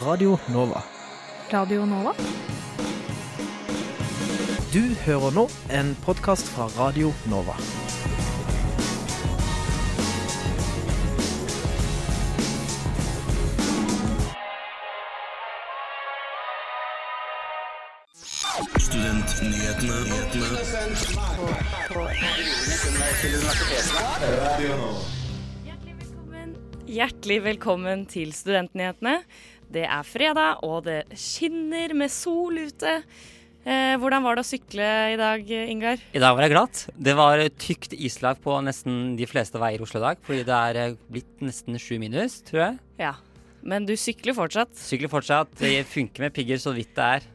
Radio Nova. Radio Nova? Du hører nå en podkast fra Radio Nova. Hjertelig velkommen. Til Studentnyhetene. Det er fredag, og det skinner med sol ute. Eh, hvordan var det å sykle i dag, Ingar? I dag var det glatt. Det var tykt islag på nesten de fleste veier i Oslo i dag. Fordi det er eh, blitt nesten sju minus, tror jeg. Ja. Men du sykler fortsatt. Sykler fortsatt. Det funker med pigger så vidt det er.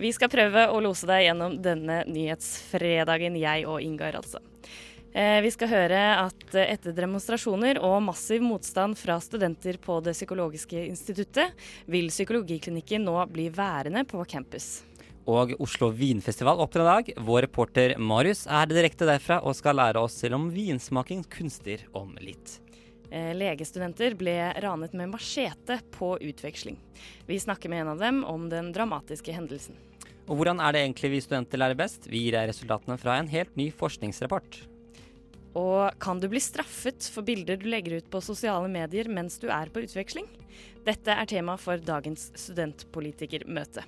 Vi skal prøve å lose deg gjennom denne nyhetsfredagen, jeg og Ingar, altså. Eh, vi skal høre at etter demonstrasjoner og massiv motstand fra studenter på Det psykologiske instituttet, vil psykologiklinikken nå bli værende på campus. Og Oslo vinfestival åpner i dag. Vår reporter Marius er direkte derfra og skal lære oss selv om vinsmaking kunster om litt. Eh, legestudenter ble ranet med machete på utveksling. Vi snakker med en av dem om den dramatiske hendelsen. Og hvordan er det egentlig vi studenter lærer best? Vi gir deg resultatene fra en helt ny forskningsrapport. Og kan du bli straffet for bilder du legger ut på sosiale medier mens du er på utveksling? Dette er tema for dagens studentpolitikermøte.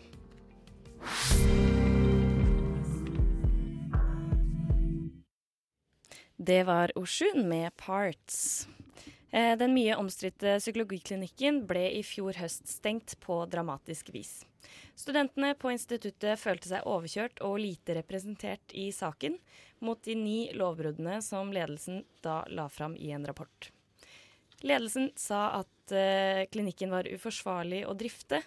Det var Oshun med 'Parts'. Eh, Den mye omstridte psykologiklinikken ble i fjor høst stengt på dramatisk vis. Studentene på instituttet følte seg overkjørt og lite representert i saken, mot de ni lovbruddene som ledelsen da la fram i en rapport. Ledelsen sa at eh, klinikken var uforsvarlig å drifte,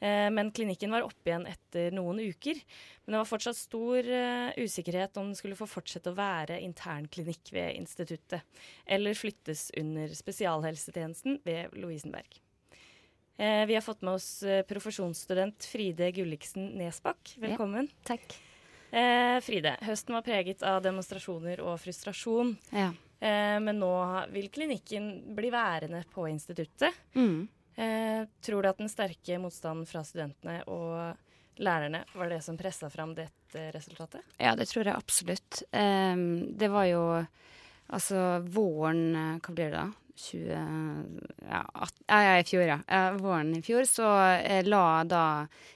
eh, men klinikken var oppe igjen etter noen uker. Men det var fortsatt stor eh, usikkerhet om den skulle få fortsette å være internklinikk ved instituttet, eller flyttes under spesialhelsetjenesten ved Lovisenberg. Eh, vi har fått med oss eh, profesjonsstudent Fride Gulliksen Nesbakk. Velkommen. Takk. Eh, Fride, høsten var preget av demonstrasjoner og frustrasjon. Ja. Eh, men nå vil klinikken bli værende på instituttet. Mm. Eh, tror du at den sterke motstanden fra studentene og lærerne var det som pressa fram dette resultatet? ja, det tror jeg absolutt. Ehm, det var jo altså våren eh, Hva blir det da? 20 Ja, i fjor, ja. Våren i fjor så eh, la da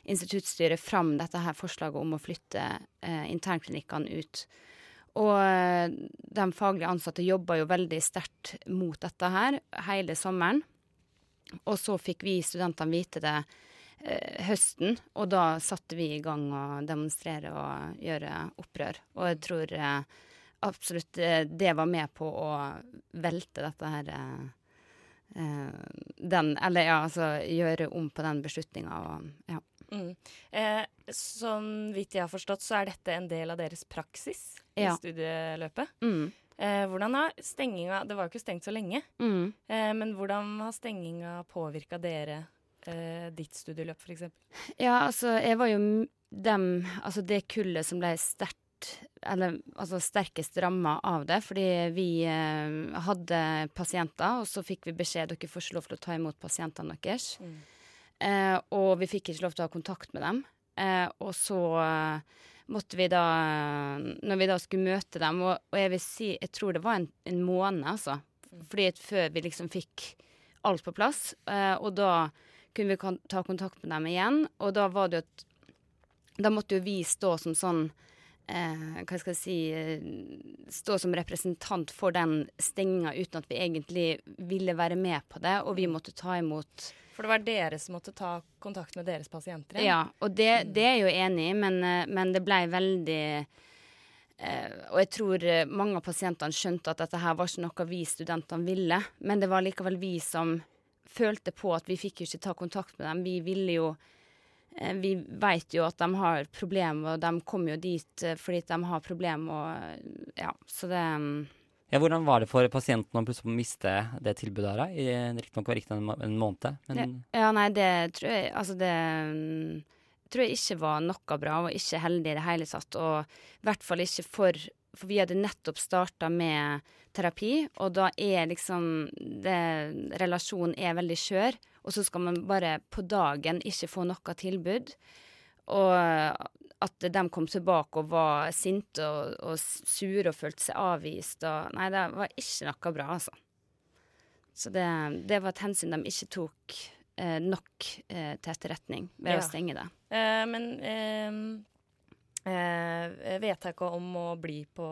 instituttstyret fram dette her forslaget om å flytte eh, internklinikkene ut. Og eh, de faglige ansatte jobba jo veldig sterkt mot dette her hele sommeren. Og så fikk vi studentene vite det eh, høsten, og da satte vi i gang å demonstrere og gjøre opprør. Og jeg tror eh, absolutt eh, det var med på å velte dette her eh, eh, den, Eller ja, altså gjøre om på den beslutninga og ja. Mm. Eh, sånn vidt jeg har forstått, så er dette en del av deres praksis Ja. i studieløpet. Mm, Eh, hvordan har stenginga Det var jo ikke stengt så lenge, mm. eh, men hvordan har stenginga påvirka dere, ditt studieløp f.eks.? Ja, altså, jeg var jo dem Altså det kullet som ble sterkt Eller altså sterkest ramma av det, fordi vi eh, hadde pasienter, og så fikk vi beskjed dere får ikke lov til å ta imot pasientene deres. Mm. Eh, og vi fikk ikke lov til å ha kontakt med dem. Eh, og så eh, måtte vi da Når vi da skulle møte dem, og, og jeg vil si Jeg tror det var en, en måned, altså. Fordi at før vi liksom fikk alt på plass. Eh, og da kunne vi ta kontakt med dem igjen, og da var det jo at Da måtte jo vi stå som sånn eh, Hva skal jeg si eh, Stå som representant for den stenginga uten at vi egentlig ville være med på det, og vi måtte ta imot For det var dere som måtte ta kontakt med deres pasienter? Ja, og det, det er jeg jo enig i, men, eh, men det blei veldig eh, Og jeg tror eh, mange av pasientene skjønte at dette her var ikke noe vi studentene ville, men det var likevel vi som følte på at vi fikk jo ikke ta kontakt med dem. Vi ville jo Vi veit jo at de har problemer, og de kommer jo dit eh, fordi de har problemer og eh, Ja, så det mm, Ja, hvordan var det for pasienten å plutselig miste det tilbudet her? Riktignok var det riktig en, en måned, men Ja, nei, det tror jeg Altså, det mm, tror jeg ikke var noe bra, og ikke heldig i det hele tatt. Og i hvert fall ikke for For vi hadde nettopp starta med terapi, og da er liksom det, Relasjonen er veldig skjør, og så skal man bare på dagen ikke få noe tilbud. Og at de kom tilbake og var sinte og, og sure og følte seg avvist og Nei, det var ikke noe bra, altså. Så det, det var et hensyn de ikke tok eh, nok eh, til etterretning ved Ja. å stenge det. Uh, men eh, eh, vedtaket om å bli på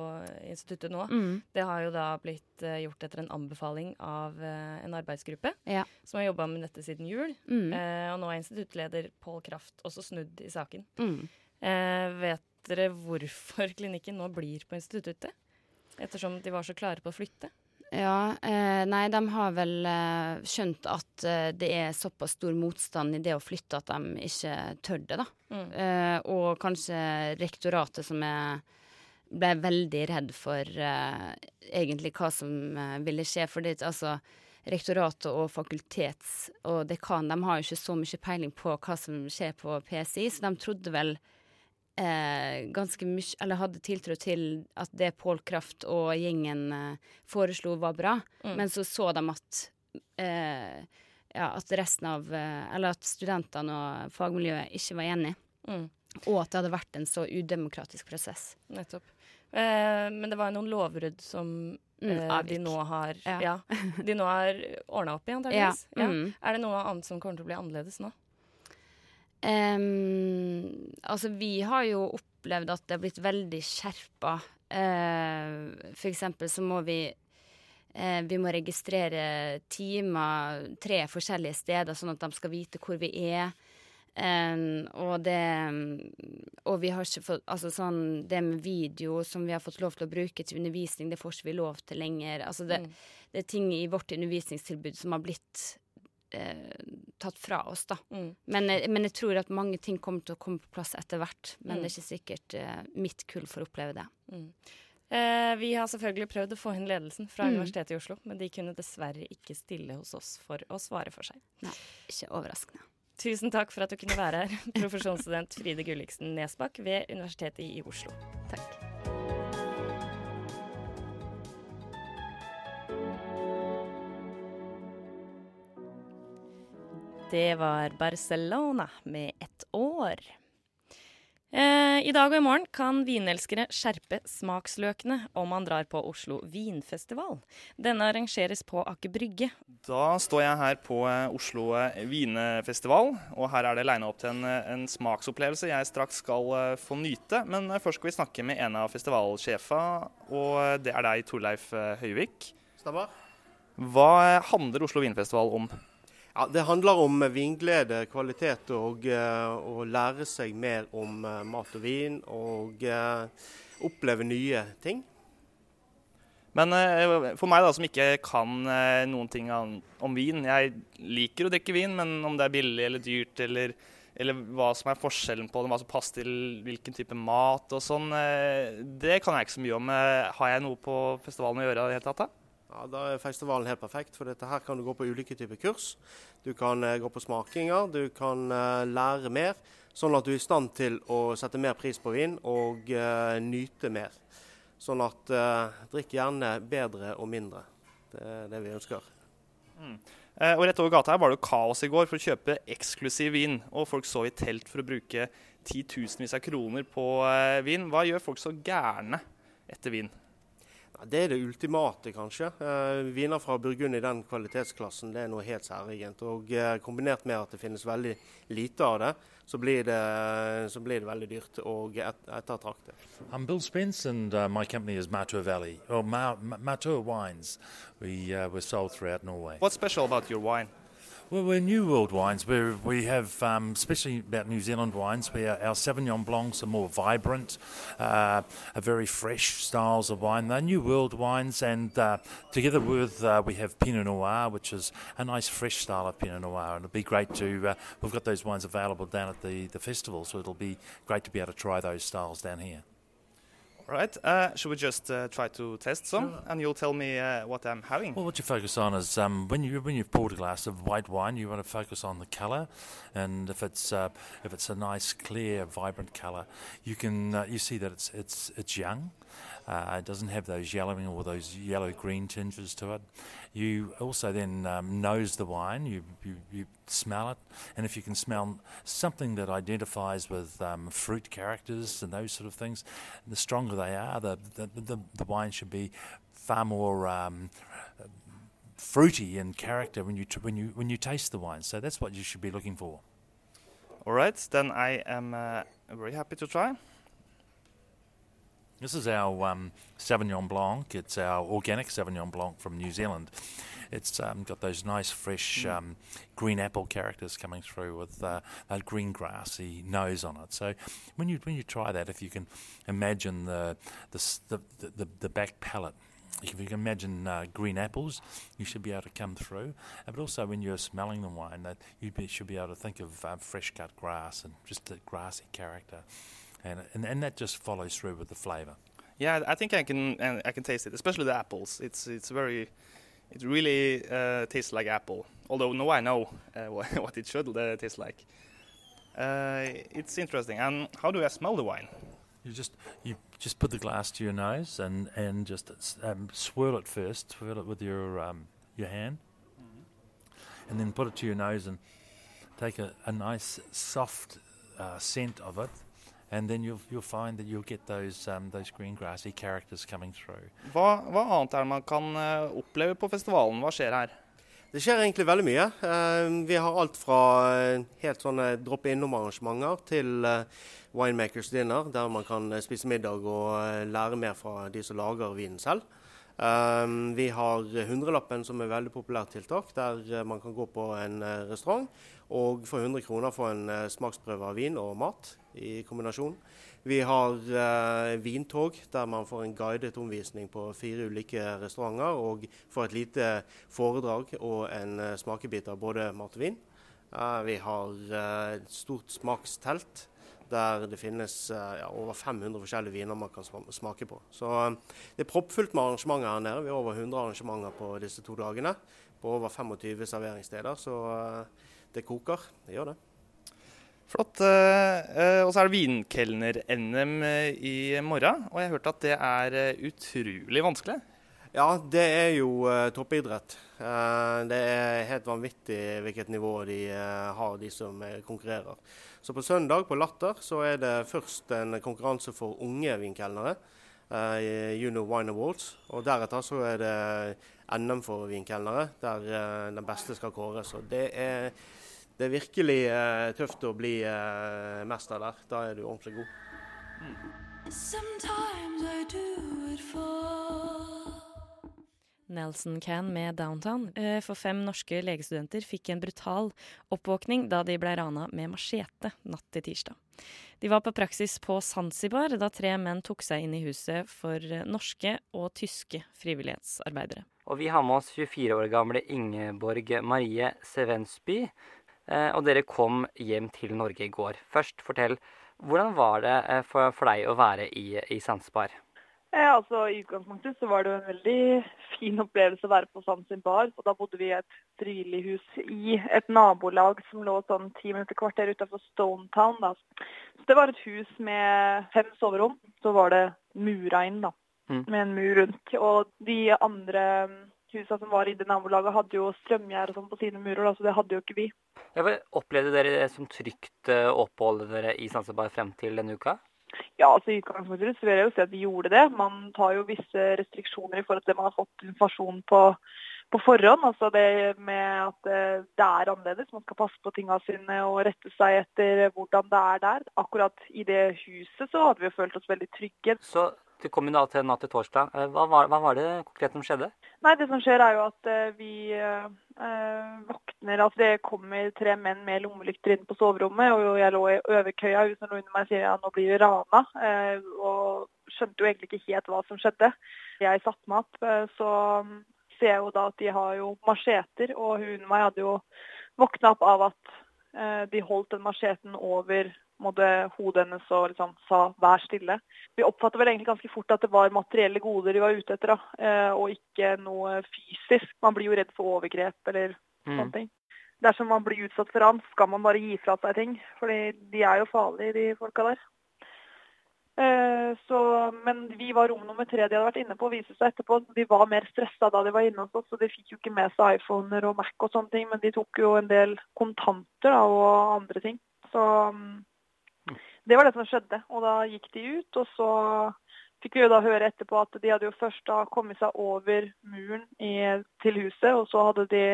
instituttet nå, Mm. det har jo da blitt eh, gjort etter en anbefaling av eh, en arbeidsgruppe Ja. som har jobba med dette siden jul. Mm. Eh, og nå er instituttleder Pål Kraft også snudd i saken. Mm. Eh, vet dere hvorfor klinikken nå blir på instituttet? Ettersom de var så klare på å flytte. Ja, eh, nei, de har vel eh, skjønt at eh, det er såpass stor motstand i det å flytte at de ikke tør det, da. Mm. Eh, og kanskje rektoratet som er ble veldig redd for eh, egentlig hva som eh, ville skje. For det, altså, rektoratet og fakultets- og dekan de har jo ikke så mye peiling på hva som skjer på PSI, så de trodde vel eh, ganske mye Eller hadde tiltro til at det Pål Kraft og gjengen eh, foreslo, var bra. Mm. Men så så de at eh, ja, at resten av eh, Eller at studentene og fagmiljøet ikke var enig. Mm. Og at det hadde vært en så udemokratisk prosess. Nettopp. Eh, men det var noen lovbrudd som eh, de nå har Ja. ja. De nå har ordna opp i, antakeligvis. Ja, Ja. mm. Er det noe annet som kommer til å bli annerledes nå? Em, altså, vi har jo opplevd at det har blitt veldig skjerpa. Uh, for eksempel så må vi uh, Vi må registrere timer tre forskjellige steder, sånn at de skal vite hvor vi er. Um, og det Og vi har ikke fått Altså sånn det med video som vi har fått lov til å bruke til undervisning, det får ikke vi lov til lenger. Altså det, Mm. det er ting i vårt undervisningstilbud som har blitt eh, tatt fra oss, da. Mm. Men, eh, men jeg tror at mange ting kommer til å komme på plass etter hvert. Men Mm. det er ikke sikkert eh, mitt kull får oppleve det. Mm. Eh, vi har selvfølgelig prøvd å få inn ledelsen fra Mm. Universitetet i Oslo, men de kunne dessverre ikke stille hos oss for å svare for seg. Nei, Ikke overraskende. Tusen takk for at du kunne være her, profesjonsstudent Fride Gulliksen Nesbakk ved Universitetet i Oslo. Takk. Det var Barcelona med ett år. Eh, I dag og i morgen kan vinelskere skjerpe smaksløkene om man drar på Oslo vinfestival. Denne arrangeres på Aker Brygge. Da står jeg her på eh, Oslo eh, vinfestival, og her er det lina opp til en, eh, en smaksopplevelse jeg straks skal få nyte. Men først skal vi snakke med en av festivalsjefa, og det er deg, Torleif Høyvik. Stemmer. Hva handler Oslo vinfestival om? Ja, det handler om vinglede, kvalitet og eh, å lære seg mer om eh, mat og vin. Og eh, oppleve nye ting. Men for meg da, som ikke kan noen ting om vin Jeg liker å drikke vin, men om det er billig eller dyrt, eller, eller hva som er forskjellen på det, hva som passer til hvilken type mat og sånn, det kan jeg ikke så mye om. Har jeg noe på festivalen å gjøre i det hele tatt? da? Ja, Da er festivalen helt perfekt, for dette her kan du gå på ulike typer kurs. Du kan eh, gå på smakinger, du kan eh, lære mer, sånn at du er i stand til å sette mer pris på vin og eh, nyte mer. Sånn at eh, drikk gjerne bedre og mindre. Det er det vi ønsker. Mm. Og rett over gata her var det jo kaos i går for å kjøpe eksklusiv vin. Og folk så i telt for å bruke titusenvis av kroner på vin. Hva gjør folk så gærne etter vin? Ja, det er det ultimate, kanskje. Eh, viner fra Burgund i den kvalitetsklassen det er noe helt særegent. Og eh, kombinert med at det finnes veldig lite av det, så blir det, så blir det veldig dyrt og et, ettertraktet. I'm Bill Spence, and uh, my company is Matur Valley, or Ma- Ma- Matur Wines. We uh, we're sold throughout Norway. What's special about your wine? Well, we're New World wines. We we have, um, especially about New Zealand wines. We our Sauvignon Blancs are more vibrant, uh, are very fresh styles of wine. They're New World wines, and uh, together with uh, we have Pinot Noir, which is a nice fresh style of Pinot Noir, and it'll be great to. Uh, we've got those wines available down at the the festival, so it'll be great to be able to try those styles down here. All right. Uh, should we just uh, try to test some, and you'll tell me uh, what I'm having? Well, what you focus on is um, when you when you've poured a glass of white wine, you want to focus on the colour, and if it's uh, if it's a nice, clear, vibrant colour, you can uh, you see that it's it's it's young, Uh, it doesn't have those yellowing or those yellow green tinges to it. You also then um, nose the wine, you, you, you, smell it, and if you can smell something that identifies with um, fruit characters and those sort of things, the stronger they are, the, the, the, the wine should be far more um, fruity in character when you, when, you, when you taste the wine. So that's what you should be looking for. All right, then I am uh, very happy to try. This is our um, Sauvignon Blanc. It's our organic Sauvignon Blanc from New Zealand. It's um, got those nice, fresh Mm. um, green apple characters coming through with uh, that green grassy nose on it. So when you when you try that, if you can imagine the the the, the, the back palate. If you can imagine uh, green apples, you should be able to come through. Uh, But also, when you're smelling the wine, that you should be able to think of uh, fresh cut grass and just the grassy character, and, and and that just follows through with the flavour. Yeah, I think I can and I can taste it, especially the apples. It's it's very, it really uh, tastes like apple. Although now I know uh, what, it should uh, taste like. Uh, it's interesting. And how do I smell the wine? You just you just put the glass to your nose and and just um, swirl it first. Swirl it with your um, your hand, and then put it to your nose and take a, a nice soft uh, scent of it, and then you'll you'll find that you'll get those um, those green grassy characters coming through. Hva, hva annet er det man kan uh, oppleve på festivalen? Hva skjer her? Det skjer egentlig veldig mye. Eh, Vi har alt fra eh, helt sånne dropp-innom-arrangementer til eh, Winemakers Dinner, der man kan spise middag og lære mer fra de som lager vinen selv. Vi har hundrelappen som er veldig populært tiltak, der man kan gå på en restaurant og for 100 kroner få en eh, smaksprøve av vin og mat i kombinasjon. Vi har eh, vintog, der man får en guidet omvisning på fire ulike restauranter og får et lite foredrag og en eh, smakebit av både mat og vin. Eh, vi har eh, et stort smakstelt der det finnes ja, over 500 forskjellige viner man kan smake på. Så det er proppfullt med arrangementer her nede. Vi har over 100 arrangementer på disse to dagene. På over 25 serveringssteder. Så det koker. Det gjør det. Flott. eh, eh, og så er det vinkelner-NM eh, i morgen. Og jeg har hørt at det er utrolig vanskelig. Ja, det er jo toppidrett. Det er helt vanvittig hvilket nivå de har, de som konkurrerer. Så på søndag på Latter så er det først en konkurranse for unge vinkelnere. Junior Juno Wine Awards. Og deretter så er det NM for vinkelnere, der den beste skal kåres. Og det er, det er virkelig eh, tøft å bli eh, mester der. Da er du ordentlig god. Nelson Can med Downtown. Eh, For fem norske legestudenter fikk en brutal oppvåkning da de ble rana med machete natt til tirsdag. De var på praksis på Zanzibar da tre menn tok seg inn i huset for eh, norske og tyske frivillighetsarbeidere. Og vi har med oss 24 år gamle Ingeborg Marie Sevensby. Eh, Og dere kom hjem til Norge i går. Først, fortell. Hvordan var det eh, for, for deg å være i, i Sandsbar? Eh, altså, I utgangspunktet så var det jo en veldig fin opplevelse å være på Sandsbar, og Da bodde vi i et frivillig hus i et nabolag som lå sånn ti minutter kvarter utenfor Stone Town. Da. Så det var et hus med fem soverom. Så var det mura inn, da. Mm. Med en mur rundt. Og de andre husa som var i det nabolaget, hadde jo strømgjerde sånn på sine murer, da, så det hadde jo ikke vi. Ja, opplevde dere det som trygt eh, å oppholde dere i Zanzibar frem til denne uka? Ja, altså I utgangspunktet så vil jeg jo si at vi gjorde det. Man tar jo visse restriksjoner i forhold til det man har fått informasjon på, på forhånd. Altså det med at eh, det er annerledes. Man skal passe på tingene sine og rette seg etter hvordan det er der. Akkurat i det huset så hadde vi jo følt oss veldig trygge. Så du kom jo da til natt til torsdag. Eh, Hva var, hva var det konkret som skjedde? Nei, det som skjer er jo at eh, vi eh, våkner Altså det kommer tre menn med lommelykter inn på soverommet, og jeg lå i overkøya. Hun som lå under meg sier ja, nå blir vi rana. Øh, og skjønte jo egentlig ikke helt hva som skjedde. Jeg satte meg opp, så ser jeg jo da at de har jo macheter, og hun under meg hadde jo våkna opp av at øh, de holdt den macheten over måtte hodet hennes og liksom sa 'vær stille'. Vi oppfattet vel egentlig ganske fort at det var materielle goder de var ute etter, da, eh, og ikke noe fysisk. Man blir jo redd for overgrep eller Mm. sånne ting. Dersom man blir utsatt for ran, skal man bare gi fra seg ting. Fordi de er jo farlige, de folka der. Eh, så, men vi var rom nummer tre de hadde vært inne på, viste seg etterpå. De var mer stressa da de var inne hos oss, så de fikk jo ikke med seg iPhoner og Mac og sånne ting. Men de tok jo en del kontanter da, og andre ting. Så mm, det var det som skjedde. Og da gikk de ut, og så fikk vi jo da høre etterpå at de hadde jo først da kommet seg over muren i, til huset, og så hadde de,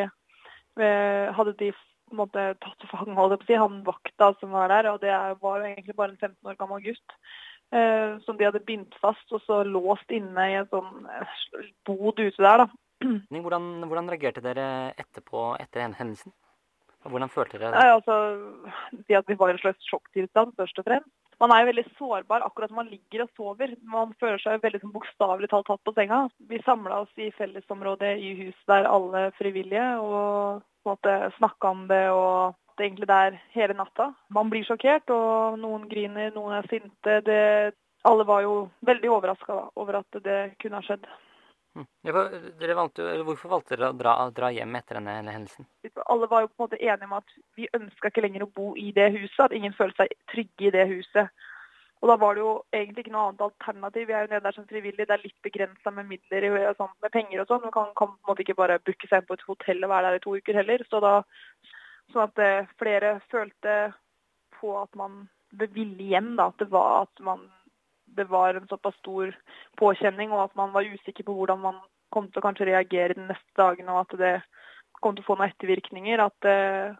eh, hadde de på en måte tatt til fange holdt jeg på å si, han vakta som var der, og det var jo egentlig bare en 15 år gammel gutt. Eh, som de hadde bindt fast og så låst inne i en sånn eh, bod ute der. da. Hvordan, hvordan reagerte dere etterpå, etter hendelsen? Hvordan følte dere det? Nei, altså, det at Vi var i en slags sjokktilstand, først og fremst. Man er jo veldig sårbar akkurat når man ligger og sover. Man føler seg veldig som bokstavelig talt tatt på senga. Vi samla oss i fellesområdet i huset der alle frivillige, og på en måte snakka om det og egentlig der hele natta. Man blir sjokkert, og noen griner, noen er sinte. Det, alle var jo veldig overraska over at det kunne ha skjedd. Ja, dere valgte, hvorfor valgte dere å dra, dra hjem etter denne, hendelsen? Alle var jo på en måte enige om at vi ønska ikke lenger å bo i det huset, at ingen følte seg trygge i det huset. Og da var det jo egentlig ikke noe annet alternativ. Vi er jo nede der som frivillig. det er litt begrensa med midler og sånn, med penger og sånn. Man kan, kan på en måte ikke bare booke seg inn på et hotell og være der i to uker heller. Så da, sånn at eh, flere følte på at man ville hjem, da. At det var at man det var en såpass stor påkjenning, og at man var usikker på hvordan man kom til å kanskje reagere de neste dagene, og at det kom til å få noen ettervirkninger. At eh,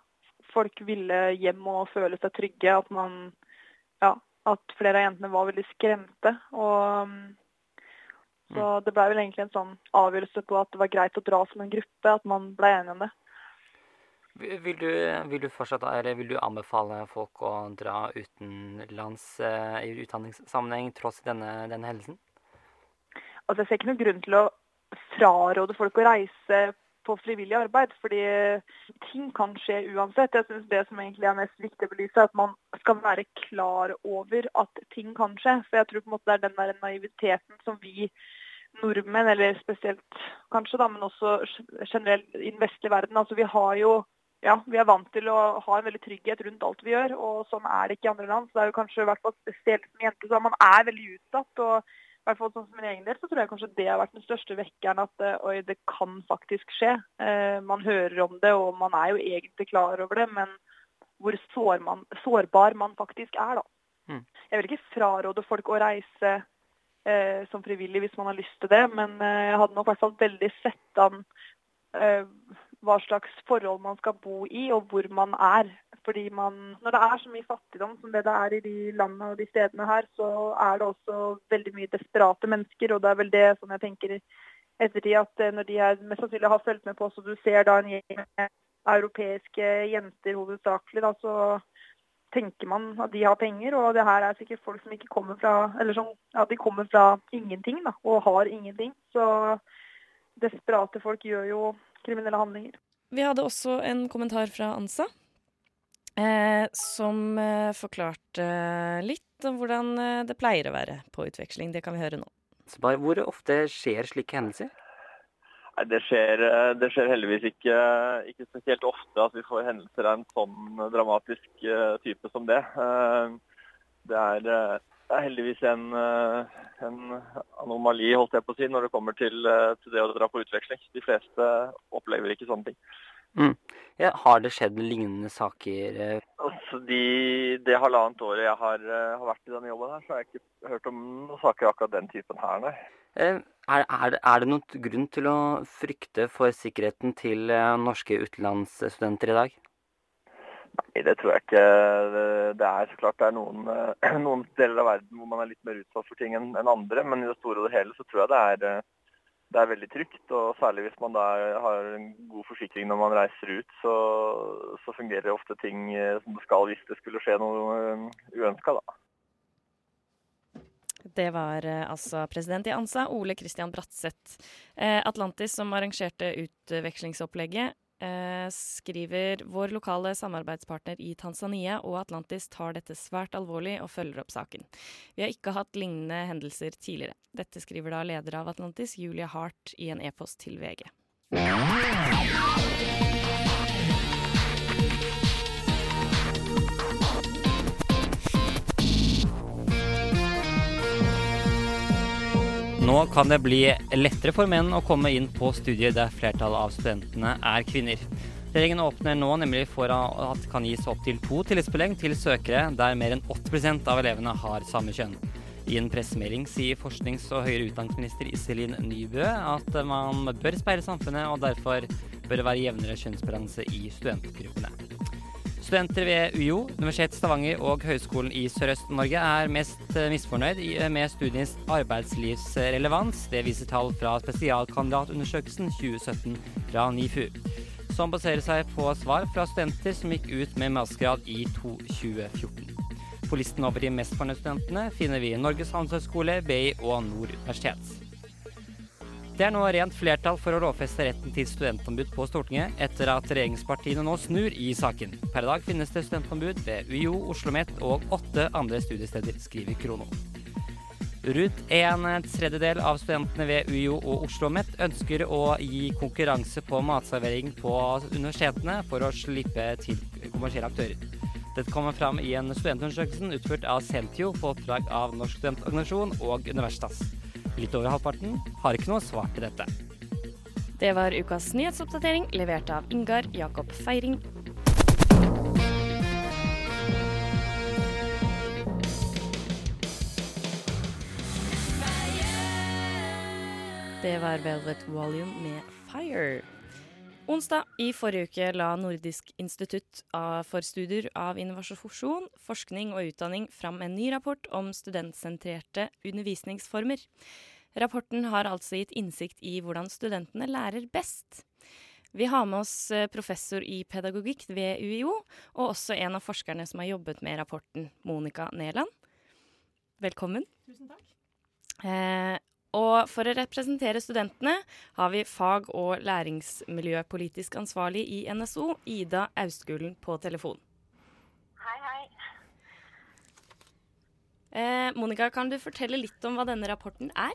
folk ville hjem og føle seg trygge. At man ja, at flere av jentene var veldig skremte. Og mm, så det ble vel egentlig en sånn avgjørelse på at det var greit å dra som en gruppe, at man ble enige om det. Vil du, vil du fortsatt, eller vil du anbefale folk å dra utenlands eh, i utdanningssammenheng tross denne, denne hendelsen? Altså, jeg ser ikke noen grunn til å fraråde folk å reise på frivillig arbeid, fordi ting kan skje uansett. Jeg synes Det som egentlig er mest viktig å belyse, er at man skal være klar over at ting kan skje. For jeg tror på en måte det er den der naiviteten som vi nordmenn, eller spesielt kanskje, da, men også generelt i den vestlige verden. Altså, vi har jo ja, vi er vant til å ha en veldig trygghet rundt alt vi gjør, og sånn er det ikke i andre land. Så det er jo kanskje i hvert fall spesielt som jente, så man er veldig utsatt. og i hvert fall sånn som min egen del, så tror jeg kanskje det har vært den største vekkeren. At eh, oi, det kan faktisk skje. Eh, man hører om det, og man er jo egentlig klar over det. Men hvor sår man, sårbar man faktisk er, da. Mm. Jeg vil ikke fraråde folk å reise eh, som frivillig hvis man har lyst til det, men eh, jeg hadde nok i hvert fall veldig sett an eh, hva slags forhold man skal bo i, og hvor man er. Fordi man, Når det er så mye fattigdom som det det er i de landene og de stedene her, så er det også veldig mye desperate mennesker. Og det er vel det som jeg tenker ettertid, at eh, når de her mest sannsynlig har fulgt med på, så du ser da en gjeng med europeiske jenter hovedsakelig, da, så tenker man at de har penger. Og det her er sikkert folk som ikke kommer fra Eller som ja, de kommer fra ingenting, da, og har ingenting. Så desperate folk gjør jo kriminelle handlinger. Vi hadde også en kommentar fra Ansa, eh, som eh, forklarte litt om hvordan eh, det pleier å være på utveksling. Det kan vi høre nå. Så bare, hvor ofte skjer slike hendelser? Nei, det skjer, eh, det skjer heldigvis ikke, ikke spesielt ofte at vi får hendelser av en sånn dramatisk eh, type som det. Eh, Det er, eh, det er heldigvis en, eh, en anomali holdt jeg på å si, når det kommer til, eh, til det å dra på utveksling. De fleste opplever ikke sånne ting. Mm. Ja, har det skjedd lignende saker? eh, Altså, de, det halvannet året jeg har, har vært i denne jobben, her, så har jeg ikke hørt om noen saker akkurat den typen her, nei. Er, er, er det noen grunn til å frykte for sikkerheten til norske utenlandsstudenter i dag? Nei, det tror jeg ikke. Det- er så klart det er noen, eh, noen deler av verden hvor man er litt mer utsatt for ting enn andre, men i det store og det hele så tror jeg det er, eh, det er veldig trygt. Og særlig hvis man da har en god forsikring når man reiser ut, så, så fungerer ofte ting eh, som det skal hvis det skulle skje noe uønska. Det var altså president i ANSA, Ole Christian Bratseth. Atlantis, som arrangerte utvekslingsopplegget, skriver vår lokale samarbeidspartner i Tanzania og Atlantis tar dette svært alvorlig og følger opp saken. Vi har ikke hatt lignende hendelser tidligere. Dette skriver da leder av Atlantis, Julia Hart, i en e-post til VG. Nå kan det bli lettere for menn å komme inn på studier der flertallet av studentene er kvinner. Regjeringen åpner nå nemlig for at det kan gis opptil to tilleggspoeng til søkere der mer enn 80% av elevene har samme kjønn. I en pressemelding sier forsknings- og høyere utdanningsminister Iselin Nybø at man bør speile samfunnet, og derfor bør det være jevnere kjønnsbalanse i studentgruppene. Studenter ved UiO, Universitetet Stavanger og Høgskolen i Sørøst-Norge er mest misfornøyd med studiens arbeidslivsrelevans. Det viser tall fra spesialkandidatundersøkelsen 2017 fra NIFU, som baserer seg på svar fra studenter som gikk ut med mastergrad i 2014. På listen over de mest fornøyde studentene finner vi Norges handelshøyskole, BI og Nord universitet. Det er nå rent flertall for å lovfeste retten til studentombud på Stortinget, etter at regjeringspartiene nå snur i saken. Per dag finnes det studentombud ved UiO, OsloMet og åtte andre studiesteder, skriver Krono. Rundt en tredjedel av studentene ved UiO og Oslo OsloMet ønsker å gi konkurranse på matservering på universitetene for å slippe til kommersielle aktører. Dette kommer fram i en studentundersøkelse utført av Sentio på oppdrag av Norsk studentorganisasjon og Universitas. Litt over halvparten har ikke noe svar til dette. Det var ukas nyhetsoppdatering, levert av Ingar Jakob Feiring. Det var Velvet Volume med Fire. Onsdag i forrige uke la Nordisk institutt for studier av innovasjon, forskning og utdanning fram en ny rapport om studentsentrerte undervisningsformer. Rapporten har altså gitt innsikt i hvordan studentene lærer best. Vi har med oss eh, professor i pedagogikk ved UiO, og også en av forskerne som har jobbet med rapporten, Monica Neland. Velkommen. Tusen takk. Eh, og for å representere studentene har vi fag- og læringsmiljøpolitisk ansvarlig i NSO, Ida Austgulen, på telefon. Hei, hei. Eh, Monica, kan du fortelle litt om hva denne rapporten er?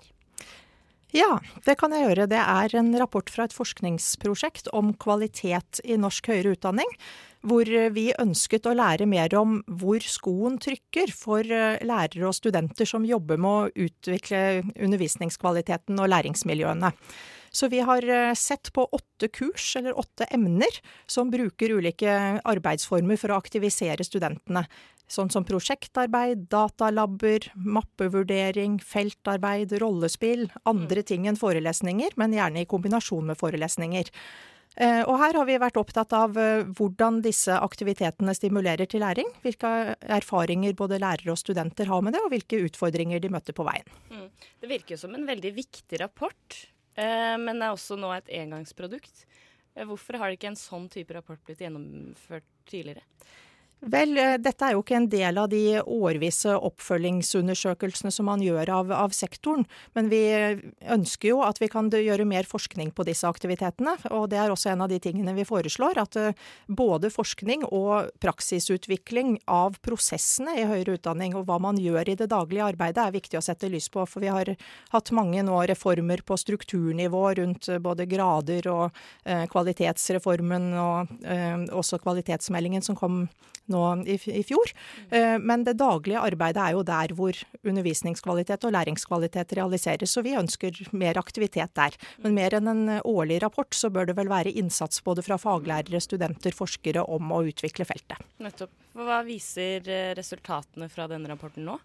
Ja, det kan jeg gjøre. Det er en rapport fra et forskningsprosjekt om kvalitet i norsk høyere utdanning hvor vi ønsket å lære mer om hvor skoen trykker for eh, lærere og studenter som jobber med å utvikle undervisningskvaliteten og læringsmiljøene. Så vi har eh, sett på åtte kurs, eller åtte emner, som bruker ulike arbeidsformer for å aktivisere studentene. Sånn som prosjektarbeid, datalabber, mappevurdering, feltarbeid, rollespill. Andre ting enn forelesninger, men gjerne i kombinasjon med forelesninger. Eh, og her har vi vært opptatt av eh, hvordan disse aktivitetene stimulerer til læring. Hvilke erfaringer både lærere og studenter har med det, og hvilke utfordringer de møter på veien. Mm. Det virker som en veldig viktig rapport, men men er også nå et engangsprodukt. Hvorfor har ikke en sånn type rapport blitt gjennomført tidligere? Vel, eh, dette er jo ikke en del av de årvise oppfølgingsundersøkelsene som man gjør av, av, sektoren. Men vi ønsker jo at vi kan gjøre mer forskning på disse aktivitetene. Og det er også en av de tingene vi foreslår. At eh, både forskning og praksisutvikling av prosessene i høyere utdanning og hva man gjør i det daglige arbeidet er viktig å sette lys på. For vi har hatt mange nå reformer på strukturnivå rundt både grader og eh, kvalitetsreformen og eh, også kvalitetsmeldingen som kom nå i, i fjor. Eh, men det daglige arbeidet er jo der hvor undervisningskvalitet og læringskvalitet realiseres. Så vi ønsker mer aktivitet der. Men mer enn en årlig rapport, så bør det vel være innsats både fra faglærere, studenter, forskere om å utvikle feltet. Nettopp. Hva viser eh, resultatene fra denne rapporten nå?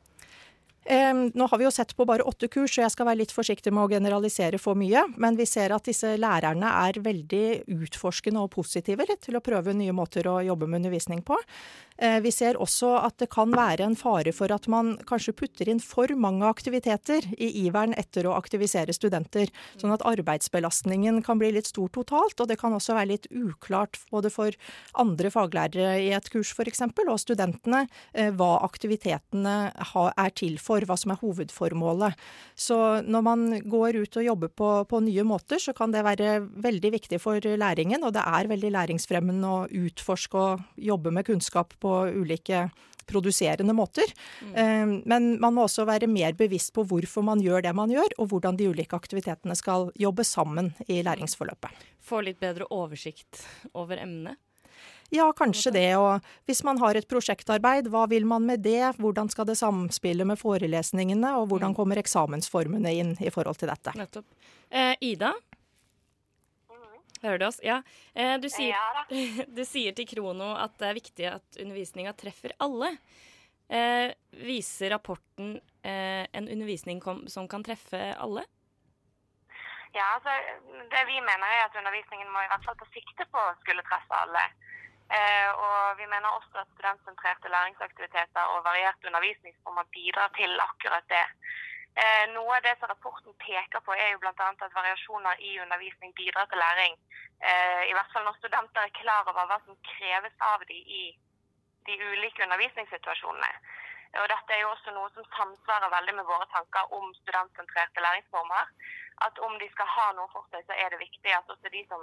Nå har vi jo sett på bare åtte kurs, så jeg skal være litt forsiktig med å generalisere for mye. Men vi ser at disse lærerne er veldig utforskende og positive til å prøve nye måter å jobbe med undervisning på. Eh, vi ser også at det kan være en fare for at man kanskje putter inn for mange aktiviteter i iveren etter å aktivisere studenter. Sånn at arbeidsbelastningen kan bli litt stor totalt, og det kan også være litt uklart både for andre faglærere i et kurs f.eks. og studentene eh, hva aktivitetene er til for, hva som er hovedformålet. Så når man går ut og jobber på, på nye måter, så kan det være veldig viktig for læringen, og det er veldig læringsfremmende å utforske og jobbe med kunnskap på ulike produserende måter. Mm. Men man må også være mer bevisst på hvorfor man gjør det man gjør, og hvordan de ulike aktivitetene skal jobbe sammen i læringsforløpet. Få litt bedre oversikt over emnet? Ja, kanskje det. Og hvis man har et prosjektarbeid, hva vil man med det? Hvordan skal det samspille med forelesningene, og hvordan Mm. kommer eksamensformene inn i forhold til dette? Nettopp. Eh, Ida? Hører du oss? Ja. Eh, du, sier, du sier til Krono at det er viktig at undervisninga treffer alle. Eh, viser rapporten eh, en undervisning kom, som kan treffe alle? Ja, altså, Det vi mener er at undervisningen må i hvert fall ta sikte på å skulle treffe alle. Eh, og vi mener også at studentsentrerte læringsaktiviteter og variert undervisningsformer bidrar til akkurat det. Eh, noe av det som rapporten peker på, er jo bl.a. at variasjoner i undervisning bidrar til læring. Eh, I hvert fall når studenter er klar over hva som kreves av dem i de ulike undervisningssituasjonene. Og dette er jo også noe som samsvarer veldig med våre tanker om studentsentrerte læringsformer. At om de skal ha noe for seg, så er det viktig at også de som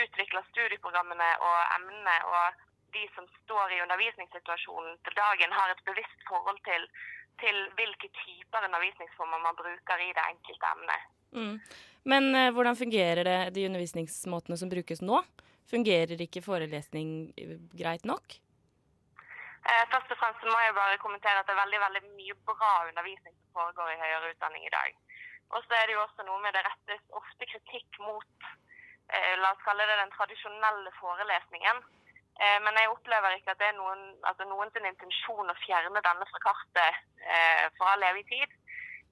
utvikler studieprogrammene og emnene, og de som står i undervisningssituasjonen til dagen, har et bevisst forhold til, til hvilke typer undervisningsformer man bruker i det enkelte emnet. Mm. Men uh, hvordan fungerer det, de undervisningsmåtene som brukes nå? Fungerer ikke forelesning eh, greit nok? Eh, først og fremst må jeg bare kommentere at det er veldig, veldig mye bra undervisning som foregår i høyere utdanning i dag. Og så er det jo også noe med det rettes ofte kritikk mot eh, la oss kalle det den tradisjonelle forelesningen. Eh, men jeg opplever ikke at det er noen, altså noen sin intensjon å fjerne denne fra kartet for all evig tid.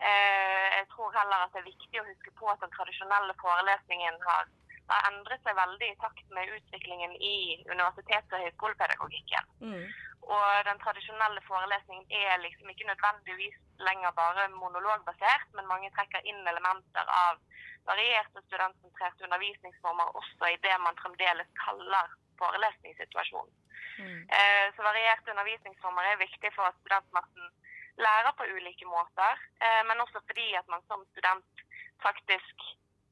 Jeg tror heller at det er viktig å huske på at den tradisjonelle forelesningen har, har endret seg veldig i takt med utviklingen i universitets- og høyskolepedagogikken. Mm. Og den tradisjonelle forelesningen er liksom ikke nødvendigvis lenger bare monologbasert, men mange trekker inn elementer av varierte studentsentrerte undervisningsformer også i det man fremdeles kaller forelesningssituasjonen. Eh, Så varierte undervisningsformer er viktig for at studentmassen lærer på ulike måter, eh, men også fordi at man som student faktisk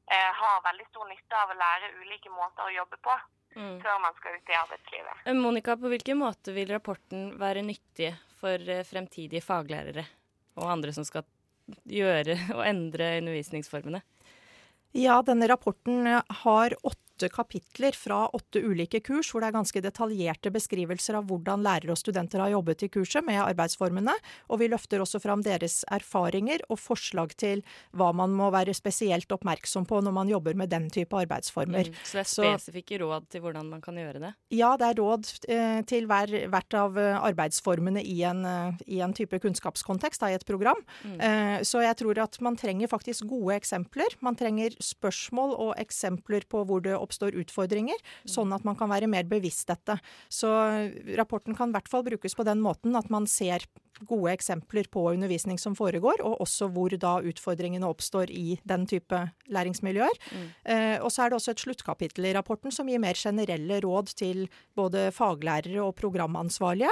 eh, har veldig stor nytte av å lære ulike måter å jobbe på Mm. før man skal ut i arbeidslivet. Eh, Monica, på hvilken måte vil rapporten være nyttig for eh, fremtidige faglærere og andre som skal gjøre og endre undervisningsformene? Ja, denne rapporten har åtte kapitler fra åtte ulike kurs, hvor det er ganske detaljerte beskrivelser av hvordan lærere og studenter har jobbet i kurset med arbeidsformene. Og vi løfter også fram deres erfaringer og forslag til hva man må være spesielt oppmerksom på når man jobber med den type arbeidsformer. Mm. Så det er Så- spesifikke råd til hvordan man kan gjøre det? Ja, det er råd eh, til hver, hvert av eh, arbeidsformene i en, eh, i en type kunnskapskontekst, da, i et program. Mm. Eh, så jeg tror at man trenger faktisk gode eksempler. Man trenger spørsmål og eksempler på hvor det oppstår utfordringer, sånn at man kan være mer bevisst dette. Så rapporten kan i hvert fall brukes på den måten at man ser gode eksempler på undervisning som foregår, og også hvor da utfordringene oppstår i den type læringsmiljøer. Eh, og så er det også et sluttkapittel i rapporten som gir mer generelle råd til både faglærere og programansvarlige.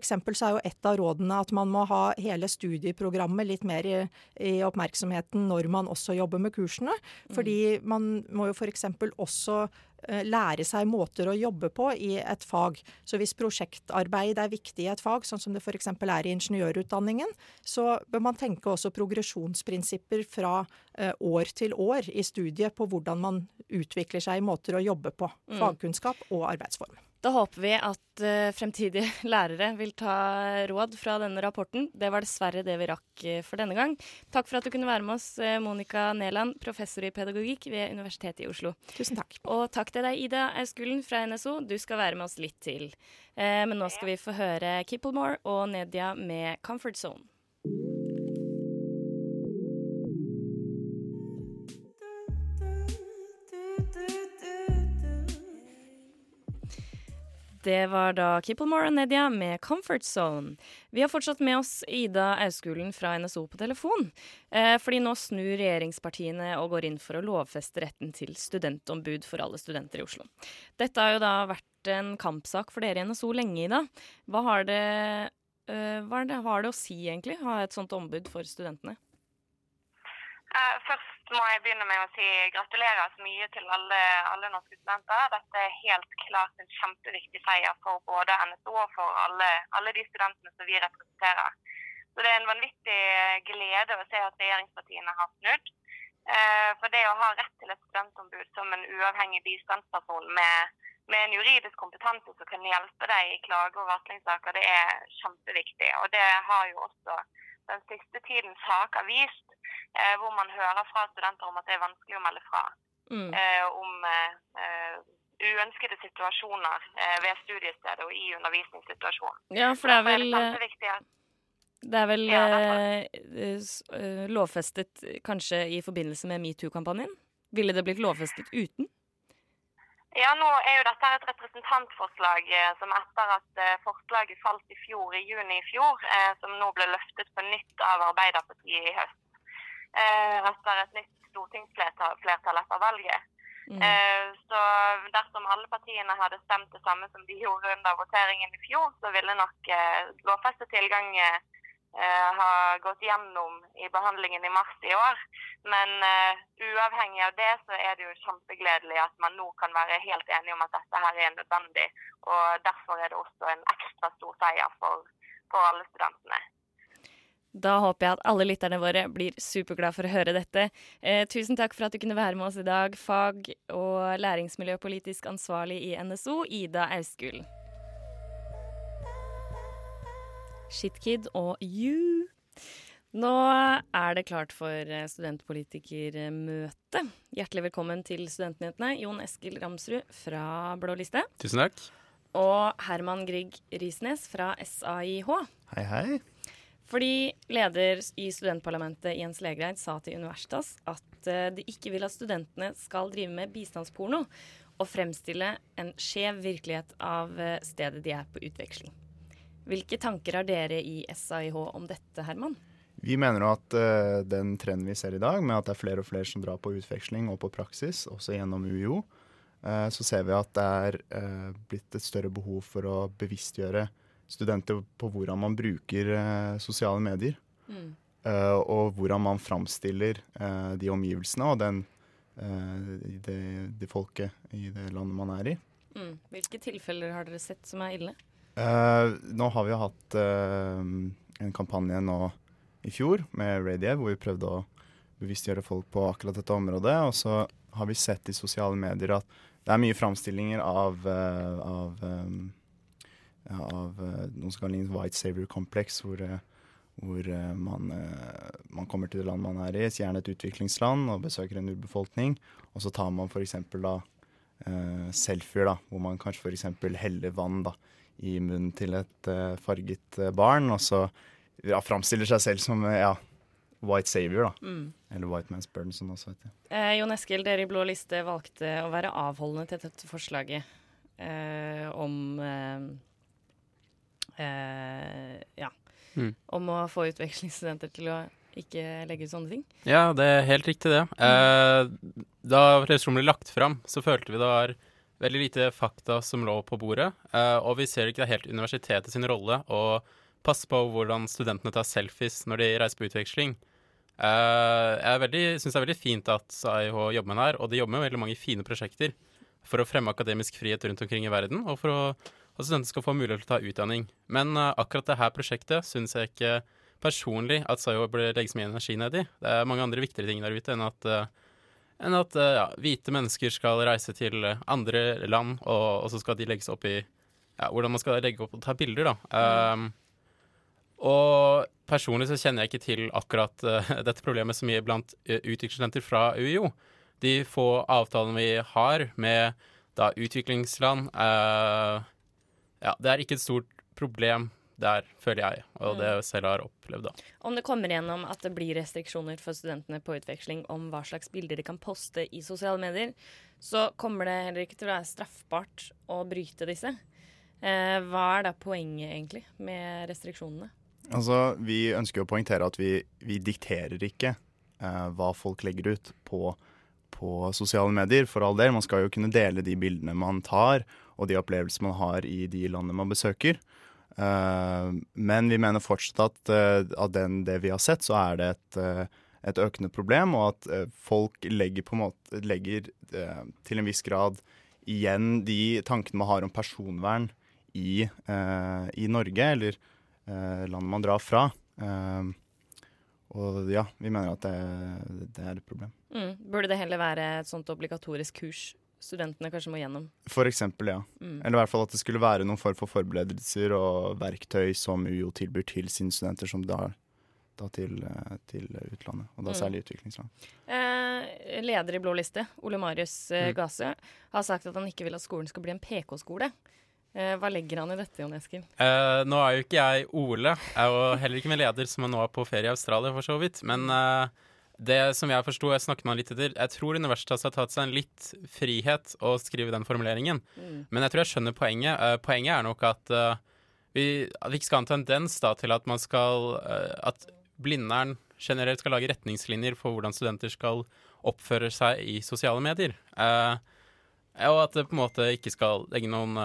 Eksempel så er jo et av rådene at man må ha hele studieprogrammet litt mer i, i oppmerksomheten når man også jobber med kursene. Fordi man må jo for eksempel også eh, lære seg måter å jobbe på i et fag. Så hvis prosjektarbeid er viktig i et fag, sånn som det f.eks. er i ingeniørutdanningen, så bør man tenke også progresjonsprinsipper fra eh, år til år i studiet på hvordan man utvikler seg i måter å jobbe på. Mm. Fagkunnskap og arbeidsform. Da håper vi at eh, fremtidige lærere vil ta råd fra denne rapporten. Det var dessverre det vi rakk eh, for denne gang. Takk for at du kunne være med oss, eh, Monica Neland, professor i pedagogikk ved Universitetet i Oslo. Tusen takk. Og takk til deg, Ida Auskulen fra NSO. Du skal være med oss litt til. Men nå skal vi få høre Kipplemore og Nedia med 'Comfort Zone'. Det var da Kipplemore og Nedia med 'Comfort Zone'. Vi har fortsatt med oss Ida Auskulen fra NSO på telefon. Eh, fordi nå snur regjeringspartiene og går inn for å lovfeste retten til studentombud for alle studenter i Oslo. Dette har jo da vært en kampsak for dere i NSO lenge, Ida. Hva har det, eh, hva har det, har det å si, egentlig, ha et sånt ombud for studentene? Eh, først må jeg begynne med å si gratulerer så mye til alle, alle norske studenter. Dette er helt klart en kjempeviktig seier for både NSO og for alle, alle de studentene som vi representerer. Så det er en vanvittig glede å se at regjeringspartiene har snudd. Eh, For det å ha rett til et studentombud som en uavhengig bistandsperson med, med en juridisk kompetanse som kan hjelpe deg i klage- og varslingssaker, det er kjempeviktig. Og det har jo også den siste tidens saker vist, hvor man hører fra studenter om at det er vanskelig å melde fra. Mm. Eh, om eh, eh, uønskede situasjoner eh, ved studiestedet og i undervisningssituasjonen. Ja, for det er vel, det eh, Det er vel Ja, eh, eh, lovfestet kanskje i forbindelse med metoo-kampanjen? Ville det blitt lovfestet uten? Ja, nå er jo dette et representantforslag eh, som etter at eh, forslaget falt i fjor, i juni i fjor, eh, som nå ble løftet på nytt av Arbeiderpartiet i høst. Eh, etter et nytt stortingsflertall flertall etter valget. Mm. Eh, så dersom alle partiene hadde stemt det samme som de gjorde under voteringen i fjor, så ville nok eh, lovfestet tilgang eh, ha gått gjennom i behandlingen i mars i år. Men uavhengig av det, så er det jo kjempegledelig at man nå kan være helt enige om at dette her er nødvendig. Og derfor er det også en ekstra stor seier for, for alle studentene. Da håper jeg at alle lytterne våre blir superglad for å høre dette. Eh, tusen takk for at du kunne være med oss i dag, fag- og læringsmiljøpolitisk ansvarlig i NSO, Ida Auskull. Shitkid og You. Nå er det klart for eh, studentpolitikermøte. Hjertelig velkommen til Studentnyhetene, Jon Eskil Ramsrud fra Blå liste. Tusen takk. Og Herman Grieg Risnes fra SAIH. Hei, hei. Fordi leder i studentparlamentet Jens Legreid sa til Universitas at eh, de ikke vil at studentene skal drive med bistandsporno og fremstille en skjev virkelighet av eh, stedet de er på utveksling. Hvilke tanker har dere i SAIH om dette, Herman? Vi mener at uh, den trenden vi ser i dag, med at det er flere og flere som drar på utveksling og på praksis, også gjennom UiO, uh, så ser vi at det er uh, blitt et større behov for å bevisstgjøre studenter på hvordan man bruker eh, sosiale medier. Mm. eh, og hvordan man framstiller eh, de omgivelsene og den, eh, det, det folket i det landet man er i. Mm. Hvilke tilfeller har dere sett som er ille? Eh, nå har vi hatt eh, en kampanje nå i fjor med Radiev, hvor vi prøvde å bevisstgjøre folk på akkurat dette området. Og så har vi sett i sosiale medier at det er mye framstillinger av, uh, av, ja, av noen noe som kan ligne white savior-kompleks, hvor, eh, hvor eh, man, eh, man kommer til det landet man er i, gjerne et utviklingsland, og besøker en urbefolkning. Og så tar man f.eks. da eh, selfier, da, hvor man kanskje f.eks. heller vann da, i munnen til et eh, farget eh, barn, og så ja, framstiller seg selv som eh, ja, white savior, da. Mm. Eller white man's burden, som det også heter. Eh, Jon Eskil, dere i Blå liste valgte å være avholdende til dette forslaget eh, om eh, eh, Ja. Mm. Om å få utvekslingsstudenter til å ikke legge ut sånne ting. Ja, det er helt riktig det. Eh, da Revisjonen ble lagt fram, så følte vi det var veldig lite fakta som lå på bordet. Eh, og vi ser ikke det er helt universitetet sin rolle å passe på hvordan studentene tar selfies når de reiser på utveksling. Eh, jeg syns det er veldig fint at AIH jobber med det her, og de jobber med veldig mange fine prosjekter for å fremme akademisk frihet rundt omkring i verden, og for å, at studenter skal få mulighet til å ta utdanning. Men uh, akkurat dette prosjektet syns jeg ikke personlig at SAIH burde legge så mye energi ned i. Det er mange andre viktigere ting der ute enn at, uh, enn at uh, ja, hvite mennesker skal reise til andre land, og, og så skal de legges opp i ja, hvordan man skal legge opp og ta bilder, da. Um, og personlig så kjenner jeg ikke til akkurat dette problemet så mye blant uh, utviklingsstudenter fra UiO. De få avtalene vi har med da utviklingsland eh, Ja, det er ikke et stort problem der, føler jeg, og det jeg selv har opplevd, da. Om det kommer gjennom at det blir restriksjoner for studentene på utveksling om hva slags bilder de kan poste i sosiale medier, så kommer det heller ikke til å være straffbart å bryte disse. Eh, hva er da poenget egentlig med restriksjonene? Altså, Vi ønsker å poengtere at vi, vi dikterer ikke eh, hva folk legger ut på, på sosiale medier, for all del. Man skal jo kunne dele de bildene man tar, og de opplevelsene man har i de landene man besøker. Eh, men vi mener fortsatt at eh, av det vi har sett, så er det et, eh, et økende problem, og at folk legger måte legger til en viss grad igjen de tankene man har om personvern i, i Norge, eller landet man drar fra. Og ja, vi mener at det, det er et problem. Mm. Burde det heller være et sånt obligatorisk kurs studentene kanskje må gjennom. For eksempel, ja. Mm. Eller i hvert fall at det skulle være noen form for forberedelser og verktøy som UiO tilbyr til sine studenter, som da, da til, eh, til utlandet. Og da Mm. særlig utviklingsland. Eh, leder i Blå liste, Ole Marius eh, Mm. Har sagt at han ikke vil at skolen skal bli en PK-skole. Eh, hva legger han i dette, Jon Eskil? Eh, nå er jo ikke jeg Ole, jeg er jo heller ikke med leder som er nå er på ferie i Australia, for så vidt. Men eh, det som jeg forsto, jeg snakket med han litt etter, jeg tror Universitas har tatt seg en litt frihet å skrive den formuleringen. Mm. Men jeg tror jeg skjønner poenget. Uh, poenget er nok at, uh, vi, at vi ikke skal ha en tendens da, til at man skal uh, At Blindern generelt skal lage retningslinjer for hvordan studenter skal oppføre seg i sosiale medier. Og at det på en måte ikke skal legge noen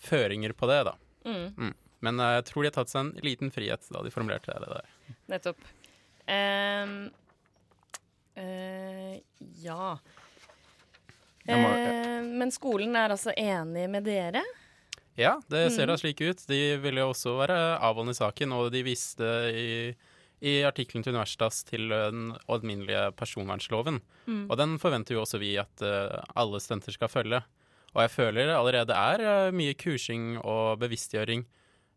føringer på det, da. Mm. Men eh, jeg tror de har tatt seg en liten frihet da de formulerte det der. Nettopp. Ehm, eh, ja Uh, Eh, Men skolen er altså enig med dere? Ja, det ser Mm. da slik ut. De ville jo også være avholdende i saken, og de viste i, i artikkelen til Universitas til den alminnelige personvernloven. Mm. Og den forventer jo også vi at eh, alle studenter skal følge. Og jeg føler det allerede er mye kursing og bevisstgjøring.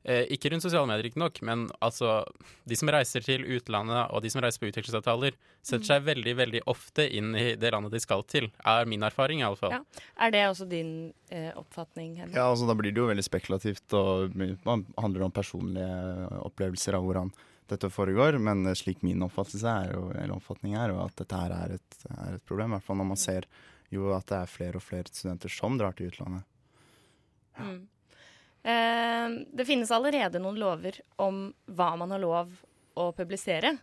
Eh, ikke rundt sosiale medier, riktignok, men altså De som reiser til utlandet, og de som reiser på utvekslingsavtaler, setter Mm. seg veldig, veldig ofte inn i det landet de skal til. Er min erfaring, iallfall. Ja. Er det også din eh, oppfatning, Herman? Ja, altså Da blir det jo veldig spekulativt, og man handler om personlige opplevelser av hvordan dette foregår. Men eh, slik min oppfattelse er, jo, eller oppfatning er, jo at dette her er et, er et problem. I hvert fall når man ser jo at det er flere og flere studenter som drar til utlandet. Mm. Eh, det finnes allerede noen lover om hva man har lov å publisere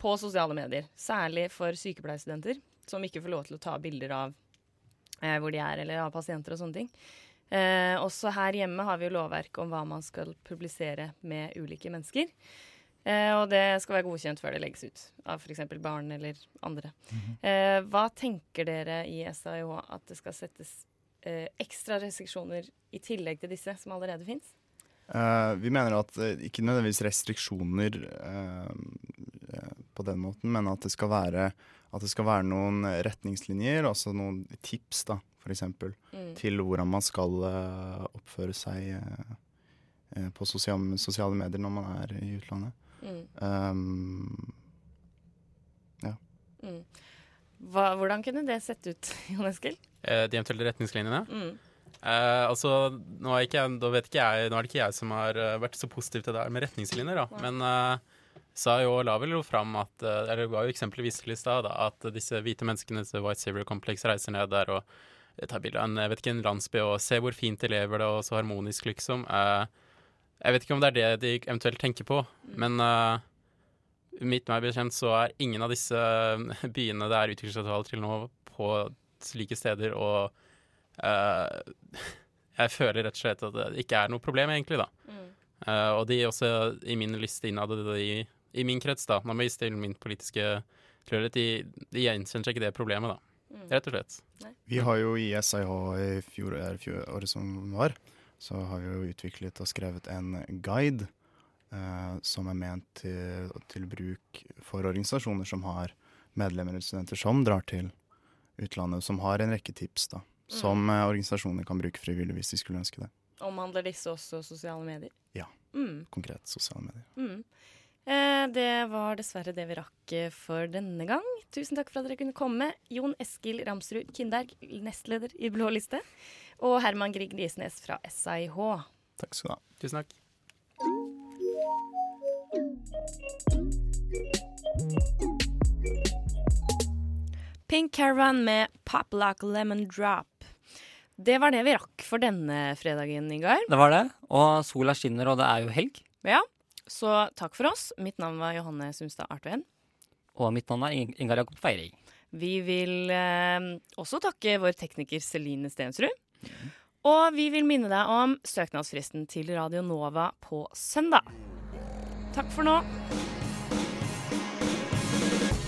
på sosiale medier. Særlig for sykepleierstudenter, som ikke får lov til å ta bilder av eh, hvor de er, eller av pasienter og sånne ting. Eh, også her hjemme har vi jo lovverk om hva man skal publisere med ulike mennesker. Eh, og det skal være godkjent før det legges ut av f.eks. barn eller andre. eh, hva tenker dere i SAIH at det skal settes ekstra restriksjoner i tillegg til disse som allerede fins? Uh, vi mener at uh, ikke nødvendigvis restriksjoner eh, eh, på den måten, men at det skal være, det skal være noen retningslinjer, altså noen tips, da, eksempel, Mm. til hvordan man skal eh, oppføre seg eh, eh, på sosiale, sosiale medier når man er i utlandet. Mm. Um, ja. Mm. Hva, hvordan kunne det sett ut, Jon Eskil? Eh, de eventuelle retningslinjene. Mm. Eh, altså, nå ikke ikke jeg, nå er det ikke jeg som har eh, vært så positiv til det her med retningslinjer, da. Nei. Men uh, sa jo Lavel jo fram at eh, Eller var jo eksempel vist til i stad, at disse hvite menneskene, til White Saver Complex reiser ned der og eh, tar bilde av en, jeg vet ikke, en landsby og ser hvor fint de lever det, og så harmonisk, liksom. Eh, jeg vet ikke om det er det de eventuelt tenker på, men uh, mitt meg bekjent så er ingen av disse eh, byene det er utviklingsavtaler til nå, på slike steder, og uh, jeg føler rett og slett at det ikke er noe problem, egentlig, da. Mm. Uh, og de også i min liste innad i, i min krets, da, når vi stiller min politiske tilhørighet, de, de gjenkjenner ikke det problemet, da. Mm. Rett og slett. Vi har jo i SIH i fjor, er fjor, året som var, så har vi jo utviklet og skrevet en guide uh, som er ment til, til bruk for organisasjoner som har medlemmer eller studenter som drar til utlandet, som har en rekke tips da, som mm. organisasjoner kan bruke frivillig hvis de skulle ønske det. Omhandler disse også sosiale medier? Ja, Mm. konkret sosiale medier. Mm. Eh, det var dessverre det vi rakk eh, for denne gang. Tusen takk for at dere kunne komme. Jon Eskil Ramsrud Kindberg, nestleder i Blå liste, og Herman Grieg Riesnes fra SIH. Takk skal du ha. Tusen takk. Pink Caravan med Pop Like Lemon Drop. Det var det vi rakk for denne fredagen, Ingar. Det var det. Og sola skinner, og det er jo helg. Ja, så takk for oss. Mitt navn var Johanne Sumstad Artveen. Og mitt navn er Ing- Ingar Jakob Feiring. Vi vil eh, også takke vår tekniker Celine Stensrud. Og vi vil minne deg om søknadsfristen til Radio Nova på søndag. Takk for nå.